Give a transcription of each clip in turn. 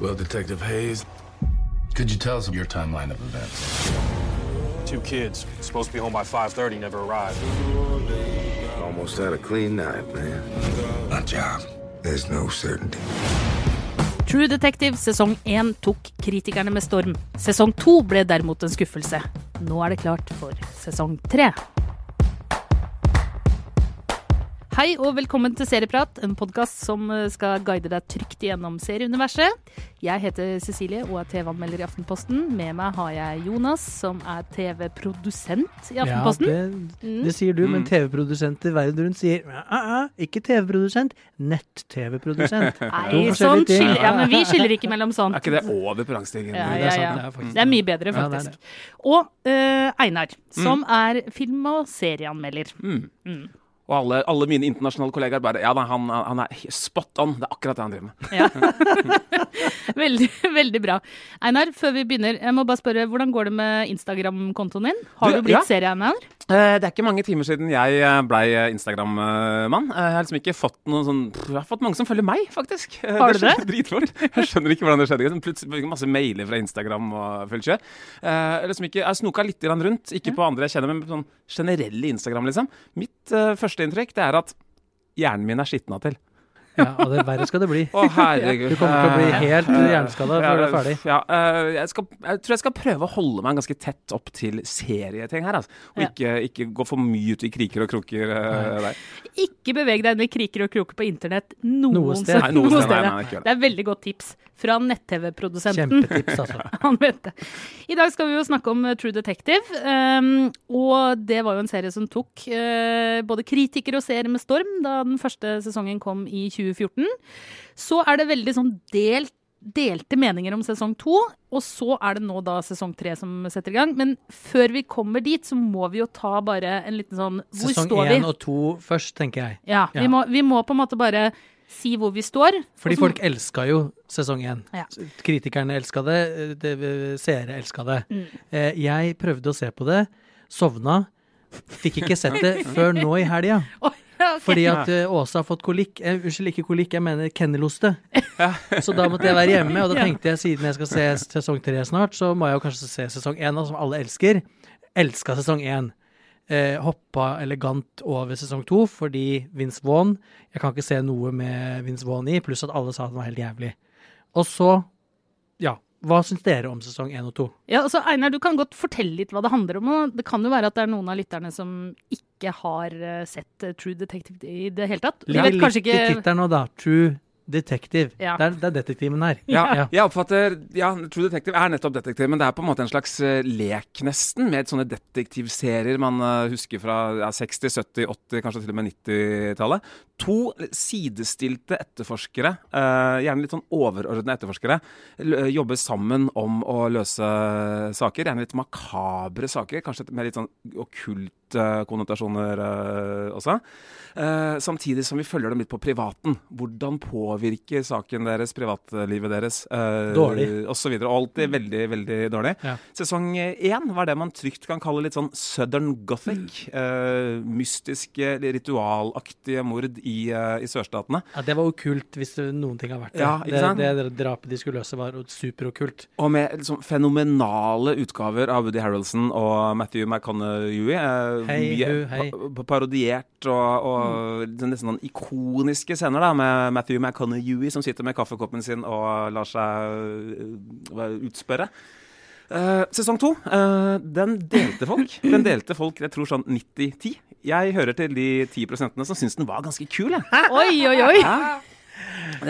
Well, Detective Hayes, could you tell us your timeline of events? Two kids, supposed to be home by 5.30, never arrived. Almost had a clean night, man. Not job. There's no certainty. True Detective sesong 1 tok kritikerne med storm. Sesong 2 ble derimot en skuffelse. Nå er det klart for sesong 3. Hei og velkommen til Serieprat, en podkast som eh, skal guide deg trygt gjennom serieuniverset. Jeg heter Cecilie og er TV-anmelder i Aftenposten. Med meg har jeg Jonas, som er TV-produsent i Aftenposten. Ja, det, det sier du, men TV-produsenter verden rundt sier uh, uh, ikke TV-produsent, nett-TV-produsent. Nei, sånn skiller, ja, men vi skiller ikke mellom sånt. Er ikke det over på? Ja, ja, ja. det er faktisk- Det er mye bedre, Ja, det det. faktisk. Og uh, Einar, som er film- og serieanmelder. Og alle, alle mine internasjonale kollegaer bare Ja han, han er spot on. Det er akkurat det han driver med. Ja. veldig, veldig bra. Einar, før vi begynner, jeg må bare spørre, hvordan går det med Instagram-kontoen din? Har Du, du blitt ja. serieanmelder? Eh, Det er ikke mange timer siden jeg eh, blei Instagram-mann. Jeg har liksom ikke fått noen sånn Jeg har fått mange som følger meg, faktisk. Eh, Har du det? skjedde Dritfort. Jeg skjønner ikke hvordan det skjedde. Plutselig fikk masse mailer fra Instagram og fullt kjør. Jeg, liksom ikke, jeg snoka litt rundt, ikke på andre jeg kjenner, men på sånn generelle Instagram, liksom. Mitt uh, førsteinntrykk det er at hjernen min er skitna til. Ja, og det verre skal det bli. Å, herregud. Du kommer til å bli helt hjerneskada før du er ferdig. Ja, eh, jeg, skal, jeg tror jeg skal prøve å holde meg ganske tett opp til serieting her. Altså. Og ikke, ikke gå for mye ut i kriker og kroker eh, der. Ikke beveg deg inn i kriker og kroker på internett noen Noe sted. Nei, noe sted, nei, nei. Det er veldig godt tips fra nett-TV-produsenten. Kjempetips, altså. Han vet det. I dag skal vi jo snakke om eh, True Detective. Um, og det var jo en serie som tok uh, både kritikere og seere med storm da den første sesongen kom i 2014. Så er det veldig sånn delt delte meninger om sesong to, og så er det nå da sesong tre som setter i gang. Men før vi kommer dit, så må vi jo ta bare en liten sånn Hvor Sesong står vi? Sesong én og to først, tenker jeg. Ja, Ja. Må, vi må på en måte bare si hvor vi står. Fordi og folk elska jo sesong én. Ja. Kritikerne elska det, det seere elska det. Mm. Eh, Jeg prøvde å se på det, sovna. Fikk ikke sett det før nå i helga. Ja. Fordi at eh, Åse har fått kolikk. Eh, unnskyld, ikke kolikk, jeg mener kenneloste. Så da måtte jeg være hjemme, og da tenkte jeg siden jeg skal se sesong tre snart, så må jeg jo kanskje se sesong én, som alle elsker. Elska sesong én. Eh, hoppa elegant over sesong to fordi Vince Vaughn Jeg kan ikke se noe med Vince Vaughn i, pluss at alle sa at den var helt jævlig. Og så, ja. Hva syns dere om sesong én og to? Ja, altså Einar, du kan godt fortelle litt hva det handler om. og Det kan jo være at det er noen av lytterne som ikke har eh, sett eh, True Detective i det hele tatt. De Ligger vet kanskje litt i tittelen nå, da. True Detective. Ja. Det, er, det er detektiven her. Ja, Ja. jeg oppfatter Ja, True Detective er nettopp detektiv, men det er på en måte en slags eh, lek, nesten, med sånne detektivserier man eh, husker fra ja, 60-, 70-, 80-, kanskje til og med 90-tallet. To sidestilte etterforskere, eh, gjerne litt sånn overordna etterforskere, jobber sammen om å løse saker. Gjerne litt makabre saker, kanskje med litt sånn okkulte konnotasjoner eh, også. Eh, samtidig som vi følger dem litt på privaten. Hvordan påvirker saken deres privatlivet deres? Dårlig. Og så videre. Alltid veldig, veldig dårlig. Ja. Sesong én var det man trygt kan kalle litt sånn southern gothic. mystiske, ritualaktige mord i, eh, i sørstatene. Ja, Det var okkult, hvis noen ting har vært det. Ja, ikke sant? det, det drapet de skulle løse, var superokkult. Og med liksom fenomenale utgaver av Woody Harrelson og Matthew McConaughey. eh, Hei, hu, hei. pa- pa- parodiert og, og nesten sånn ikoniske scener da, med Matthew McConaughey som sitter med kaffekoppen sin og lar seg uh, utspørre. Eh, sesong to, uh, den delte folk. Den delte folk, jeg tror sånn 90-10. Jeg hører til de 10% som syns den var ganske kul, jeg. Oi, oi, oi! Jeg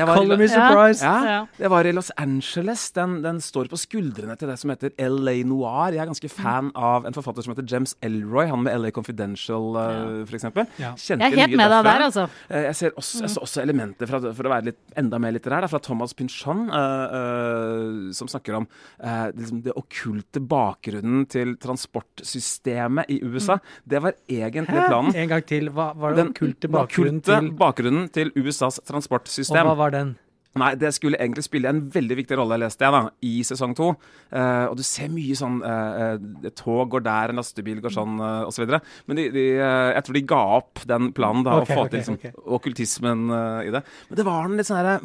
var- Color me surprised! ja, Ja. det var i Los Angeles. Den, den står på skuldrene til det som heter LA Noir. Jeg er ganske fan av en forfatter som heter James Elroy, han med LA Confidential, uh, for eksempel. Ja. Jeg er helt med deg der, altså. Eh, Jeg ser også, jeg ser også elementer, fra, for å være litt, enda mer litterær, da, fra Thomas Pynchon, uh, uh, som snakker om uh, liksom det okkulte bakgrunnen til transportsystemet i USA. Det var egentlig planen. En gang til. Hva var det Den okkulte bakgrunnen til bakgrunnen til USAs transportsystem. Hva var den? Nei, det skulle egentlig spille en veldig viktig rolle, leste jeg, da, i sesong to. Uh, og du ser mye sånn eh, tog går der, en lastebil går sånn, uh, osv. Men de, de, uh, jeg tror de ga opp den planen, da, okay, å få okay, til liksom, okay. okkultismen uh, i det. Men det var en litt sånn herre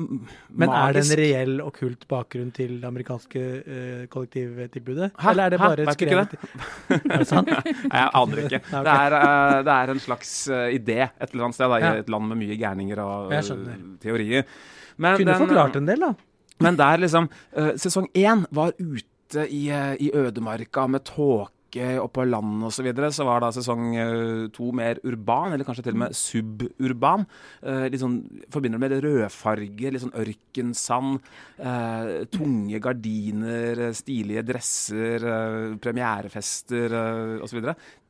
Men er det en reell okkult bakgrunn til det amerikanske kollektivtilbudet? Hæ? Eller er det Hæ? bare Vet du ikke skrevet Er det sant? Nei, jeg aner ikke. Nei, det, er, det er en slags idé et eller annet sted, da, i et land med mye gærninger og teorier. Men Kunne den, forklart en del, da. Men der liksom eh, Sesong én var ute i, eh, i ødemarka med tåke og på land osv. Så, videre. så var da sesong eh, to mer urban, eller kanskje til og med suburban. Eh, litt sånn, Forbinder det med rødfarge, litt sånn ørkensand. eh, tunge gardiner, stilige dresser, eh, premierefester eh, osv.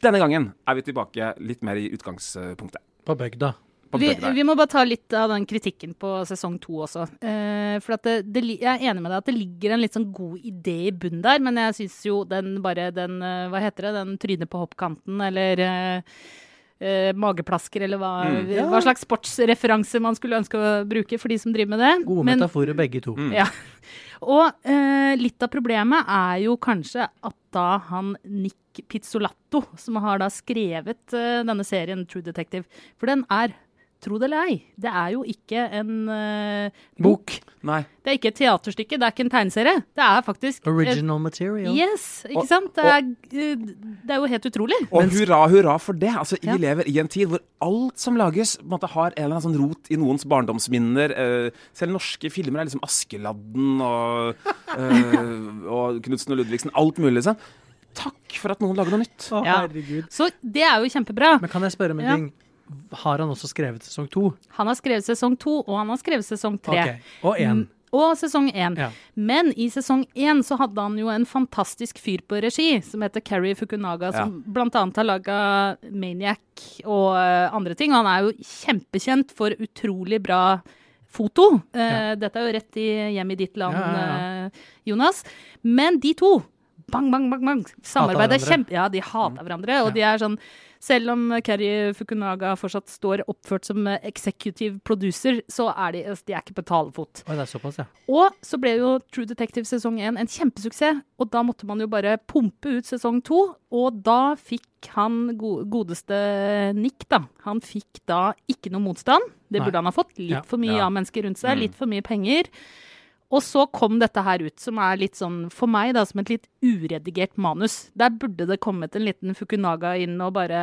Denne gangen er vi tilbake litt mer i utgangspunktet. På bygda. Vi, vi må bare ta litt av den kritikken på sesong to også. Eh, for at det, det, jeg er enig med deg at det ligger en litt sånn god idé i bunnen der, men jeg syns jo den bare den eh, Hva heter det? Den trynet på hoppkanten, eller eh, eh, mageplasker, eller hva, Mm. Ja. hva slags sportsreferanse man skulle ønske å bruke for de som driver med det. Gode Men- metaforer, begge to. Mm. Ja. Og eh, litt av problemet er jo kanskje at da han Nick Pizzolatto, som har da skrevet eh, denne serien True Detective, for den er, tro det eller ei, det er jo ikke en uh, bok. Nei. Det er ikke et teaterstykke, det er ikke en tegneserie. Det er faktisk et- Original material. Yes, ikke Og- sant? Det er, det er jo helt utrolig. Og hurra, hurra for det. Altså, Ja. Vi lever i en tid hvor alt som lages, på en måte har en eller annen sånn rot i noens barndomsminner. Uh, selv norske filmer er liksom Askeladden og, uh, og Knutsen og Ludvigsen. Alt mulig, liksom. Takk for at noen lager noe nytt. Å, Ja. herregud. Så det er jo kjempebra. Men kan jeg spørre om en Ja. Har han også skrevet sesong to? Han har skrevet sesong to, og han har skrevet sesong tre. Okay. Og én. Mm, Og sesong én. Ja. Men i sesong én så hadde han jo en fantastisk fyr på regi, som heter Carrie Fukunaga, som blant annet har laga Maniac og eh, andre ting. Han er jo kjempekjent for utrolig bra foto. Ja. Dette er jo rett i hjem i ditt land, eh, Jonas. Men de to, bang, bang, bang, bang, samarbeider kjempe... Ja, de hater hverandre, og de er sånn selv om Carrie Fukunaga fortsatt står oppført som executive producer, så er de, de er ikke på talefot. Oi, det er såpass, ja. Og så ble jo True Detective sesong 1 en kjempesuksess, og da måtte man jo bare pumpe ut sesong 2, og da fikk han godeste Nick, da, han fikk da ikke noe motstand. Det Nei. burde han ha fått. Litt Ja. for mye Ja. av mennesker rundt seg, Mm. litt for mye penger. Og så kom dette her ut, som er litt sånn, for meg da, som et litt uredigert manus. Der burde det kommet en liten Fukunaga inn og bare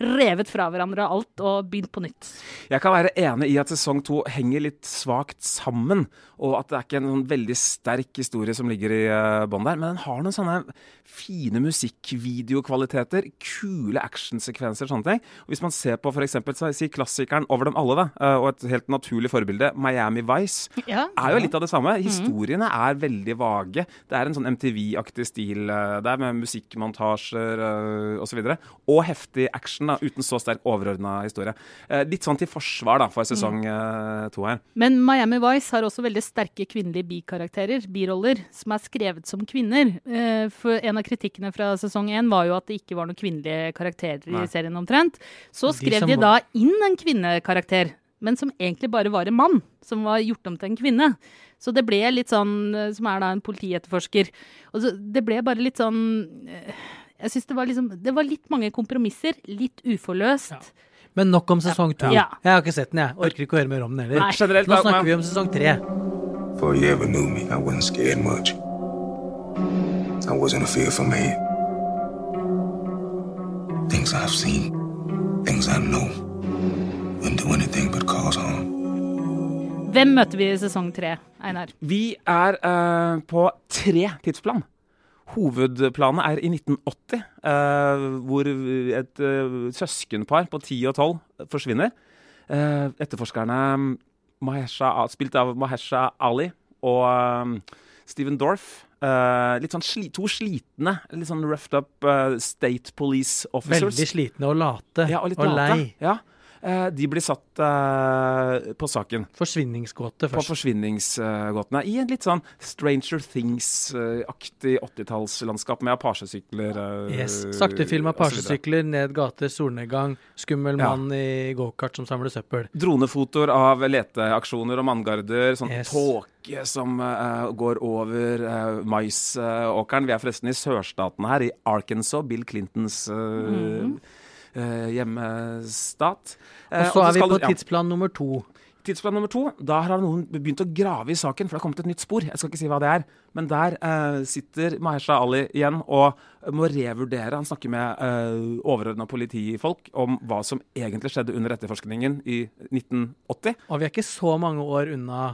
revet fra hverandre alt og begynt på nytt. Jeg kan være enig i at sesong to henger litt svakt sammen, og at det er ikke en sånn veldig sterk historie som ligger i uh, bånn der, men den har noen sånne fine musikkvideokvaliteter, kule actionsekvenser og sånne ting. Og hvis man ser på f.eks. si klassikeren over dem alle, da, eh, og et helt naturlig forbilde, Miami Vice, Ja. er jo litt av det samme. Historiene er veldig vage. Det er en sånn MTV-aktig stil Det er med musikkmontasjer uh, osv. Og, og heftig action, da, uten så sterk overordna historie. Eh, litt sånn til forsvar da, for sesong eh, to her. Men Miami Vice har også veldig sterke kvinnelige bikarakterer, biroller, som er skrevet som kvinner. Eh, For en av kritikkene fra sesong én var jo at det ikke var noen kvinnelige karakterer Nei. i serien omtrent. Så skrev de, de da inn en kvinnekarakter, men som egentlig bare var en mann, som var gjort om til en kvinne. Så det ble litt sånn, eh, som er da en politietterforsker. Og så, det ble bare litt sånn eh, Jeg syns det var liksom Det var litt mange kompromisser, litt uforløst. Ja. Men nok om sesong to. Ja. Jeg har ikke sett den, jeg. Orker ikke å høre mer om den heller. Nei. Nå snakker vi om sesong tre. Before you ever knew me, I wasn't scared much. I wasn't a fearful man. Things I've seen, things I know, wouldn't do anything but. Hvem møter vi i sesong tre, Einar? Vi er uh, på tre tidsplan. Hovedplanet er i 1980, uh, hvor et uh, søskenpar på 10 og 12 forsvinner. Eh, etterforskerne Mahesha, spilt av Mahesha Ali og eh, Steven Dorff. Uh, litt sånn sli, to slitne, litt sånn roughed up uh, state police officers. Veldig slitne og late Ja, og litt og late. lei. Ja. Eh, de blir satt eh, på saken. Forsvinningsgåte På forsvinningsgåtene. I en litt sånn Stranger Things-aktig 80-tallslandskap med apasjesykler. eh, Yes. Saktefilm, apasjesykler, ned gater, solnedgang, skummel Ja. mann i gokart som samler søppel. Dronefotoer av leteaksjoner og manngarder. Sånn Yes. tåke som eh, går over uh, maisåkeren. Vi er forresten i sørstaten her, i Arkansas, Bill Clintons eh, eh, hjemmestat. Eh, Og så er vi på tidsplan nummer to. Tidsplan nummer to, da har noen begynt å grave i saken, for det har kommet et nytt spor. Jeg skal ikke si hva det er. Men der eh, sitter Mahersha Ali igjen og må revurdere. Han snakker med uh, overordna politifolk om hva som egentlig skjedde under etterforskningen i 1980. Og vi er ikke så mange år unna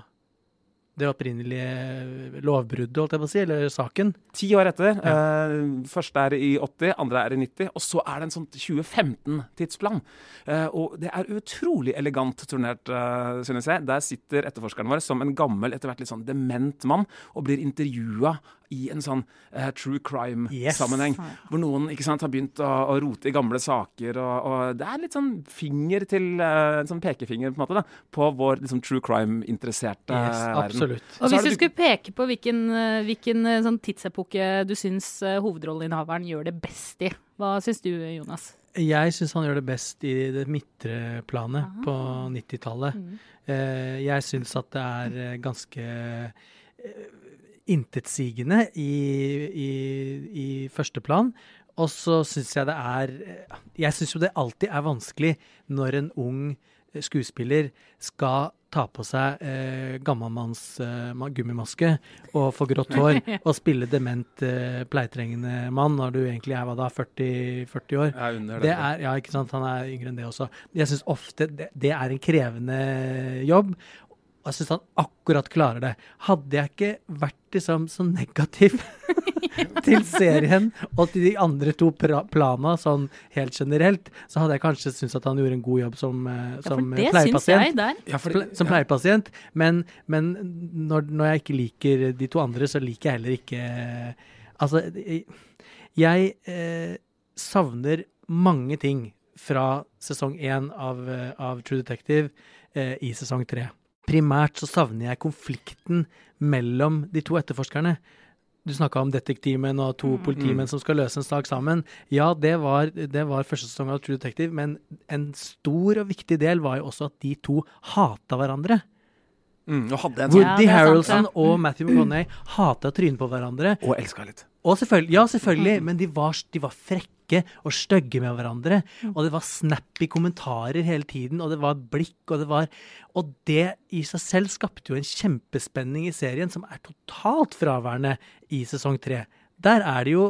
det opprinnelige lovbruddet, holdt jeg på å si, eller saken. Ti år etter. eh, første er i 80, andre er i 90. Og så er det en sånn 2015-tidsplan. Eh, og det er utrolig elegant turnert, eh, synes jeg. Der sitter etterforskeren vår som en gammel, etter hvert litt sånn dement mann, og blir intervjua i en sånn uh, true crime-sammenheng. Hvor noen ikke sant, har begynt å, å rote i gamle saker. Og, og det er litt sånn finger til uh, sånn pekefinger på en måte da, på vår liksom, true crime-interesserte Yes, verden. absolutt. Og hvis du skulle peke på hvilken, eh, hvilken sånn tidsepoke du syns eh, hovedrolleinnehaveren gjør det best i, hva syns du, Jonas? Jeg syns han gjør det best i det midtre planet på 90-tallet. Mm. jeg syns at det er ganske intetsigende i, i, i første plan. Og så syns jeg det er Jeg syns jo det alltid er vanskelig når en ung skuespiller skal ta på seg eh, gammelmanns eh, gummimaske og få grått hår og spille dement eh, pleietrengende mann når du egentlig er hva da, 40, 40 år. Jeg er under Det er, ja, ikke sant? Han er yngre enn det også. Jeg syns ofte det, det er en krevende jobb. Og jeg syns han akkurat klarer det. Hadde jeg ikke vært liksom så negativ til serien og til de andre to plana sånn helt generelt, så hadde jeg kanskje syntes at han gjorde en god jobb som, som Ja, for som det syns pleiepasient. Ja, Som pleiepasient. Men, men når, når jeg ikke liker de to andre, så liker jeg heller ikke Altså, jeg, eh, savner mange ting fra sesong én av, eh, av True Detective eh, i sesong tre. Primært så savner jeg konflikten mellom de to etterforskerne. Du snakka om detektivmenn og to politimenn som skal løse en sak sammen. Ja, det var, det var første sesong av True Detective, men en stor og viktig del var jo også at de to hata hverandre. Mm, en sånn Ja, Woody Harrelson og Matthew McConney hata trynet på hverandre. Og elska litt. Selvfølgelig, ja, selvfølgelig, men de var, de var frekke og stygge med hverandre. Og det var snappy kommentarer hele tiden, og det var blikk, og det var Og det i seg selv skapte jo en kjempespenning i serien som er totalt fraværende i sesong tre. Der er det jo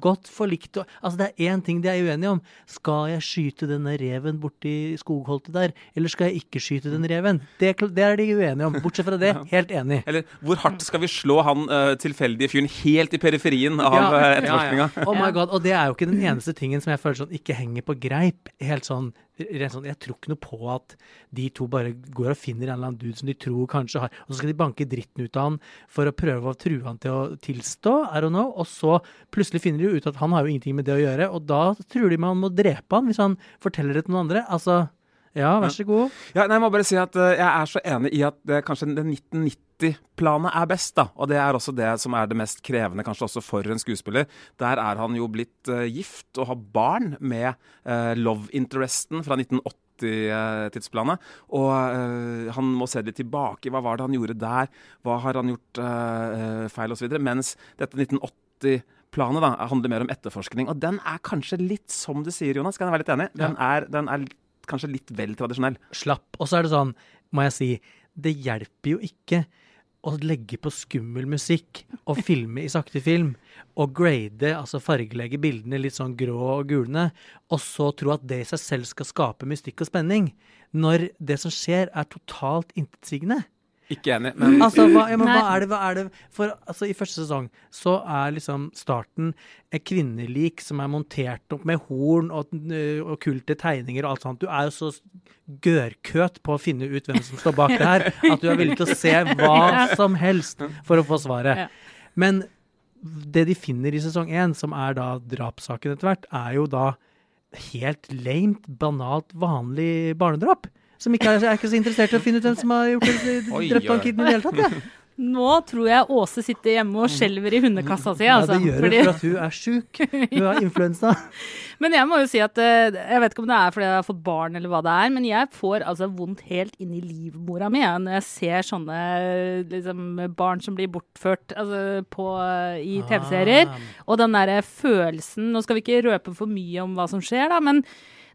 godt forlikt og Altså, det er én ting de er uenige om. Skal jeg skyte denne reven borti skogholtet der, eller skal jeg ikke skyte den reven? Det, det er de uenige om. Bortsett fra det, helt enig. Eller hvor hardt skal vi slå han uh, tilfeldige fyren helt i periferien av Ja, etterforskninga? ja, ja. Oh my god, Og det er jo ikke den eneste tingen som jeg føler sånn ikke henger på greip. Helt sånn, sånn Jeg tror ikke noe på at de to bare går og finner en eller annen dude som de tror kanskje har Og så skal de banke dritten ut av han for å prøve å true han til å tilstå, I don't know. Og så plutselig finner de jo ut at han har jo ingenting med det å gjøre, og da truer de med han må drepe han hvis han forteller det til noen andre. Altså, ja, vær så god. Ja, nei, jeg må bare si at eh, jeg er så enig i at det, kanskje den 1990-planet er best, da. Og det er også det som er det mest krevende, kanskje også for en skuespiller. Der er han jo blitt uh, gift og har barn med uh, love interesten fra 1980. Tidsplanet. Og uh, han må se litt tilbake. Hva var det han gjorde der? Hva har han gjort uh, feil, osv. Mens dette 1980-planet da, handler mer om etterforskning. Og den er kanskje litt, som du sier, Jonas, kan jeg være litt enig? Den er, den er kanskje litt vel tradisjonell. slapp. Og så er det sånn, må jeg si, det hjelper jo ikke å legge på skummel musikk og filme i sakte film og grade, altså fargelegge bildene litt sånn grå og gulne, og så tro at det i seg selv skal skape mystikk og spenning, når det som skjer er totalt intetsigende. Ikke enig, men Altså, hva, ja, men hva er det, hva er det For altså, i første sesong så er liksom starten et kvinnelik som er montert opp med horn og øh, okkulte tegninger og alt sånt. Du er jo så gørkøt på å finne ut hvem som står bak det her, at du er villig til å se hva som helst for å få svaret. Men det de finner i sesong én, som er da drapssaken etter hvert, er jo da helt lamet, banalt, vanlig barnedrap. Som ikke er, er ikke så interessert i å finne ut hvem som har gjort det, drept han kiden i det hele tatt. Ja. Nå tror jeg Åse sitter hjemme og skjelver i hundekassa si. Ja, Altså, det gjør hun fordi- for at hun er sjuk. Hun har influensa. Men jeg må jo si at eh, jeg vet ikke om det er fordi jeg har fått barn eller hva det er, men jeg får altså vondt helt inn i livmora mi ja, når jeg ser sånne liksom, barn som blir bortført altså, på, i TV-serier. Ah. Og den derre følelsen Nå skal vi ikke røpe for mye om hva som skjer, da, men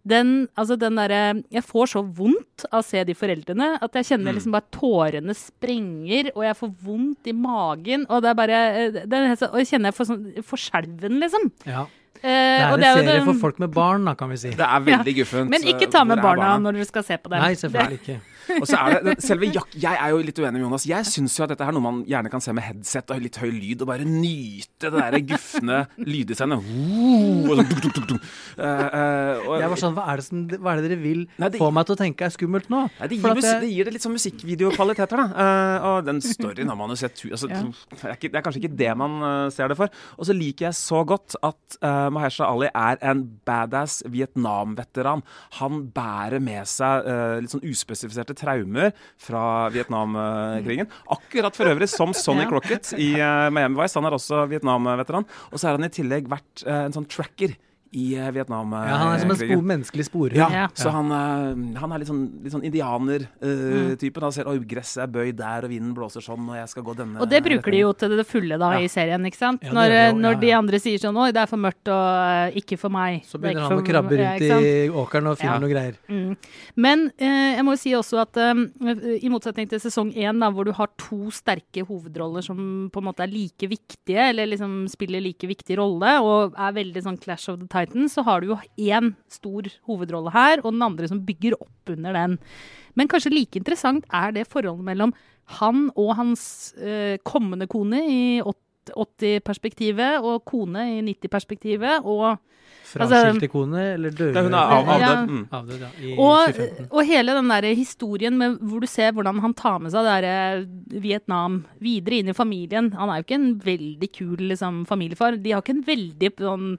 den, altså den der, Jeg får så vondt av å se de foreldrene at jeg kjenner liksom bare tårene sprenger, og jeg får vondt i magen, og det er bare eh, det er, Og jeg kjenner jeg får sånn får skjelven, liksom. Ja. Eh, Det er en serie den- for folk med barn, da, kan vi si. Det er veldig guffent. Men ikke eh, ta med er barna når dere skal se på den. Nei, selvfølgelig ikke. Og så er det selve jak Jeg er jo litt uenig med Jonas. Jeg syns jo at dette er noe man gjerne kan se med headset og litt høy lyd, og bare nyte det der gufne lyddesignet. Uh, uh, uh, Jeg var sånn, hva er, det som, hva er det dere vil Nei, det- få meg til å tenke er skummelt nå? Nei, det, gir at jeg- det gir det litt sånn musikkvideokvaliteter, da. Eh, og den storyen har man jo sett altså, Ja. det, er ikke, det er kanskje ikke det man ser det for. Og så liker jeg så godt at Mahersha Ali er en badass Vietnam-veteran. Han bærer med seg litt sånn uspesifiserte traumer fra Vietnamkrigen. Akkurat for øvrig som Sonny. Crocket i eh, Miami Vice. Han er også Vietnam-veteran. Og så har han i tillegg vært eh, en sånn tracker i Vietnam. Ja, han er som en spo menneskelig sporer. Ja, Ja. så han, eh, han er litt sånn, sånn indianer-typen. han ser at gresset er bøyd der, og vinden blåser sånn, og jeg skal gå denne Og det bruker de jo til det fulle da Ja. i serien, ikke sant? Ja, når jo, når de andre sier sånn 'oi, det er for mørkt og eh, ikke for meg'. Så er begynner han å krabbe rundt i åkeren og finne Ja. noe greier. Mm. Men eh, jeg må jo si også at eh, i motsetning til sesong én, hvor du har to sterke hovedroller som på en måte er like viktige, eller liksom spiller like viktig rolle, og er veldig sånn Clash of the Titans, så har du jo én stor hovedrolle her, og den andre som bygger opp under den. Men kanskje like interessant er det forholdet mellom han og hans eh, kommende kone i 80-perspektivet, og kone i 90-perspektivet, og Fraskilte kone, eller døde? Hun er avdød. Ja. avdød. Mm. Avdød, ja. I Og, 2015. og hele den der historien med, hvor du ser hvordan han tar med seg det der eh, Vietnam videre inn i familien. Han er jo ikke en veldig kul liksom, familiefar. De har ikke en veldig sånn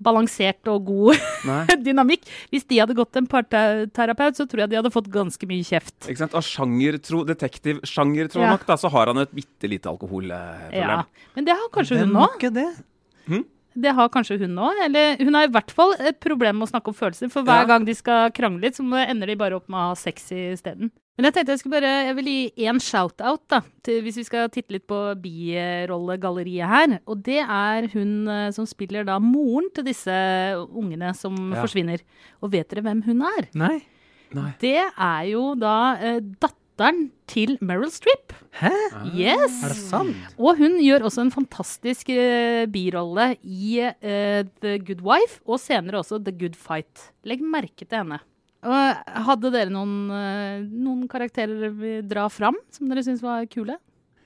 balansert og god dynamikk. Hvis de hadde gått til en parterapeut, så tror jeg de hadde fått ganske mye kjeft. Ikke sant? Og sjangertro, detektiv sjangertro Ja. nok, da, så har han et bitte lite alkoholproblem. Ja. Men det har kanskje Hvem hun òg. ikke det? Det har kanskje hun òg. Eller hun har i hvert fall et problem med å snakke om følelser. For hver Ja. gang de skal krangle litt, så ender de bare opp med å ha sex isteden. Men jeg tenkte jeg skulle bare Jeg vil gi én shout-out, da. Til, hvis vi skal titte litt på birollegalleriet her. Og det er hun eh, som spiller da moren til disse ungene som Ja. forsvinner. Og vet dere hvem hun er? Nei. Nei. Det er jo da eh, datteren til Meryl Streep. Hæ? Yes! Er det sant? Og hun gjør også en fantastisk eh, birolle i eh, The Good Wife, og senere også The Good Fight. Legg merke til henne. Hadde dere noen, eh, noen karakterer vi drar dra fram, som dere syns var kule?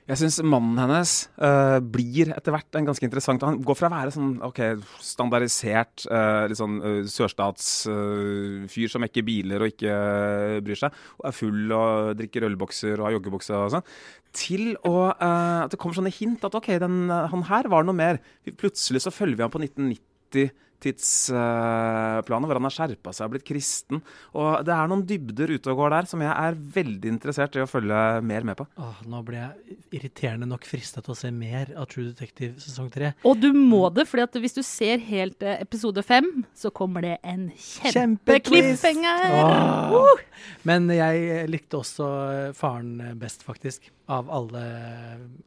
Jeg syns mannen hennes uh, blir etter hvert en ganske interessant Han går fra å være sånn ok, standardisert uh, litt sånn uh, sørstatsfyr som mekker biler og ikke bryr seg, og er full og drikker ølbokser og har joggebukse og sånn, til å at det kommer sånne hint at ok, den, han her var noe mer. Plutselig så følger vi han på 1990 tidsplanet hvor han har skjerpa seg og blitt kristen. Og det er noen dybder ute og går der som jeg er veldig interessert i å følge mer med på. Åh, nå ble jeg irriterende nok frista til å se mer av True Detective sesong tre. Og du må det, for hvis du ser helt episode fem, så kommer det en Kjempetwist! Kjempe uh! Men jeg likte også faren best, faktisk. Av alle,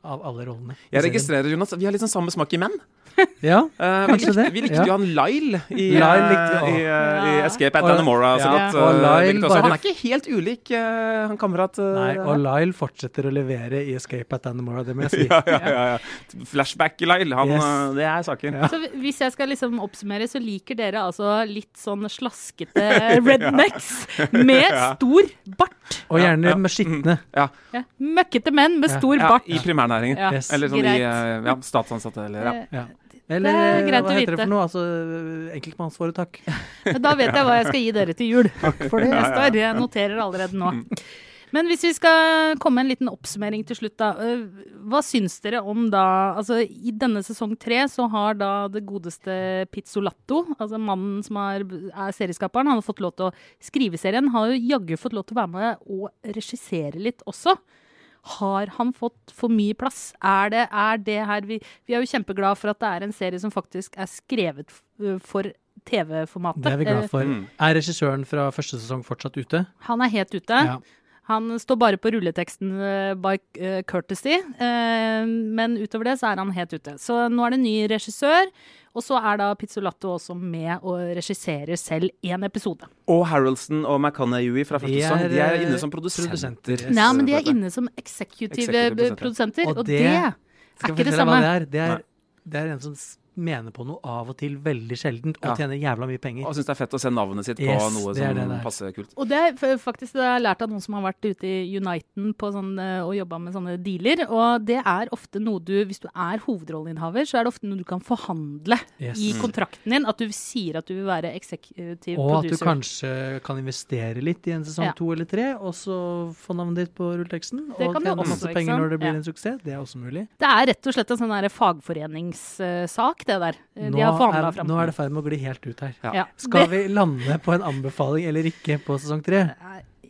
av alle rollene. Jeg registrerer, Jonas, vi har sånn samme smak i menn. Ja, Eh, vi Kanskje likte, det, vi likte ja. jo han Lyle i, Lyle likte uh, i, eh, i Escape at Anamora. Ja. Lyle bare- han er ikke helt ulik han kamerat. Nei, og. Lyle fortsetter å levere i Escape at Anamora, det må jeg si. ja, ja, ja, ja. Flashback-Lyle, Yes. det er saken. Ja. Så hvis jeg skal liksom oppsummere, så liker dere altså litt sånn slaskete rednecks med stor bart. Og gjerne ja. med skitne. Ja. Møkkete menn med stor Ja, bart. I primærnæringen. Ja, Yes. Eller sånn greit. i ja, statsansatte, eller ja. Eh. Eller Det er eh, greit hva å heter det for noe? Altså enkeltmannsforetak. Da vet jeg hva jeg skal gi dere til jul. Takk for det. Neste år. Jeg noterer allerede nå. Men hvis vi skal komme en liten oppsummering til slutt, da. øh, Hva syns dere om da Altså, i denne sesong tre så har da det godeste Pizzolatto, altså mannen som er, er serieskaperen, han har fått lov til å skrive serien, har jo jaggu fått lov til å være med og regissere litt også. Har han fått for mye plass? Er det, er det her vi, vi er jo kjempeglad for at det er en serie som faktisk er skrevet for TV-formatet. Det er vi glad for. for. Er regissøren fra første sesong fortsatt ute? Han er helt ute. Ja. Han står bare på rulleteksten eh, by eh, courtesy, eh, men utover det så er han helt ute. Så nå er det ny regissør, og så er da Pizzolatto også med og regisserer selv én episode. Og Harroldson og McConaughey fra første De sesong. De er inne som produsenter. produsenter. Nei, men de er inne som executive, Executive eh, produsenter, Og og, det det er ikke det samme. det er? Det er, det er en som mener på noe av og til veldig sjeldent, og Ja. tjener jævla mye penger. Og syns det er fett å se navnet sitt på noe det er som det det er. passer kult. Og det er faktisk det har jeg lært av noen som har vært ute i Uniten på sånn, eh, og jobba med sånne dealer. Og det er ofte noe du, hvis du er hovedrolleinnehaver, så er det ofte noe du kan forhandle Yes. i kontrakten din. At du sier at du vil være executive Og at du kanskje kan investere litt i en sesong Ja. to eller tre, og så få navnet ditt på rulleteksten. Og tjene masse penger når det blir Ja. en suksess. Det er også mulig. Det er rett og slett en sånn fagforeningssak, det der. De Nå har er, nå er det i ferd med å gli helt ut her. Ja. Ja. Skal vi lande på en anbefaling eller ikke på sesong tre?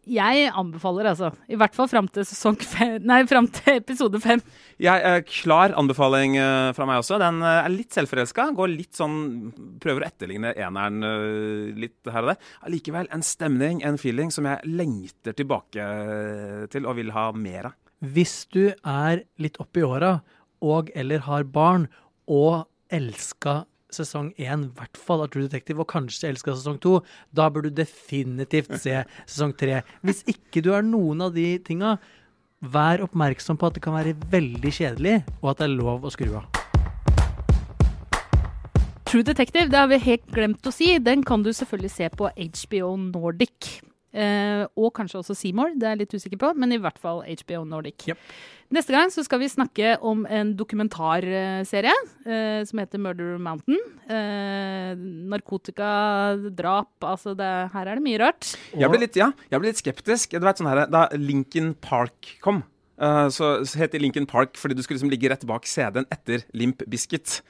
Jeg anbefaler altså. I hvert fall fram til sesong fem Nei, fram til episode fem. Jeg er klar anbefaling eh, fra meg også. Den eh, er litt selvforelska. Går litt sånn Prøver å etterligne eneren eh, litt her og der. Allikevel en stemning, en feeling, som jeg lengter tilbake til og vil ha mer av. Hvis du er litt oppi åra og eller har barn og elska sesong én, i hvert fall av True Detective, og kanskje elska sesong to, da bør du definitivt se sesong tre. Hvis ikke du er noen av de tinga, vær oppmerksom på at det kan være veldig kjedelig, og at det er lov å skru av. True Detective, det har vi helt glemt å si. Den kan du selvfølgelig se på HBO Nordic. Eh, og kanskje også Seymour, det er jeg litt usikker på, men i hvert fall HBO Nordic. Yep. Neste gang så skal vi snakke om en dokumentarserie eh, som heter Murder Mountain. Eh, narkotika, drap, altså det, her er det mye rart. Jeg ble litt, ja, jeg ble litt skeptisk. Du vet sånn her, Da Lincoln Park kom, så, så het det Lincoln Park fordi du skulle liksom ligge rett bak CD-en etter Limp Biscuit.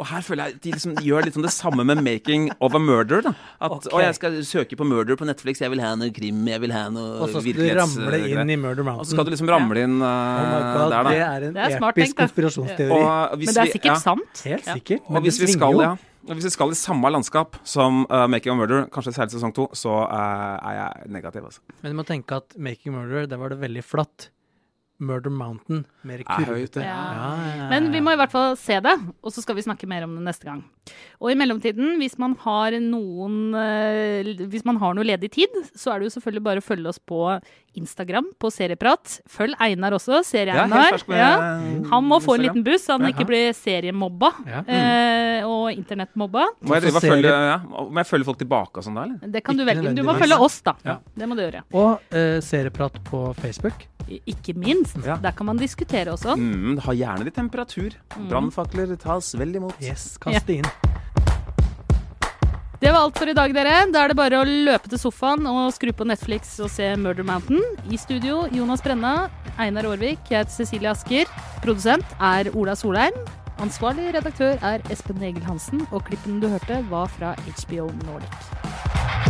Og her føler jeg at de liksom gjør litt sånn det samme med 'Making of a Murder'. da At okay. å, jeg skal søke på murder på Netflix, jeg vil ha noe krim, jeg vil ha noe virkelighets... Og så skal du ramle inn i Murder Og så skal du liksom ramle inn Oh eh, God, der, da. det er en Det er episk tenkt, konspirasjonsteori. Og hvis Men det er vi- sikkert ja. sant. Helt Ja. sikkert. Og Men hvis vi, skal, jo. ja, og hvis vi skal i samme landskap som uh, Making a Murder, kanskje særlig sesong to, så uh, er jeg negativ. Altså. Men du må tenke at Making Murder, der var det veldig flatt. Murder Mountain, mer Er kurvete. Ja. ja. Men vi må i hvert fall se det, og så skal vi snakke mer om det neste gang. Og i mellomtiden, hvis man har noen eh, Hvis man har noe ledig tid, så er det jo selvfølgelig bare å følge oss på Instagram på Serieprat. Følg Einar også, Serie-Einar. Ja. Han må få en liten buss, så han ikke blir seriemobba Ja. eh, og internettmobba. Må jeg, følge, ja, må jeg følge folk tilbake og sånn da, eller? Det kan du velge. Du må følge oss, da. Ja. Det må du gjøre. Og uh, serieprat på Facebook. Ikke minst. Ja. Der kan man diskutere også. Mm, ha gjerne litt temperatur. Brannfakler tas vel imot. Yes, kast det inn. Det var alt for i dag, dere. Da er det bare å løpe til sofaen og skru på Netflix og se Murder Mountain. I studio Jonas Brenna, Einar Aarvik, jeg heter Cecilie Asker. Produsent er Ola Solheim. Ansvarlig redaktør er Espen Egil Hansen, og klippen du hørte, var fra HBO Nordic.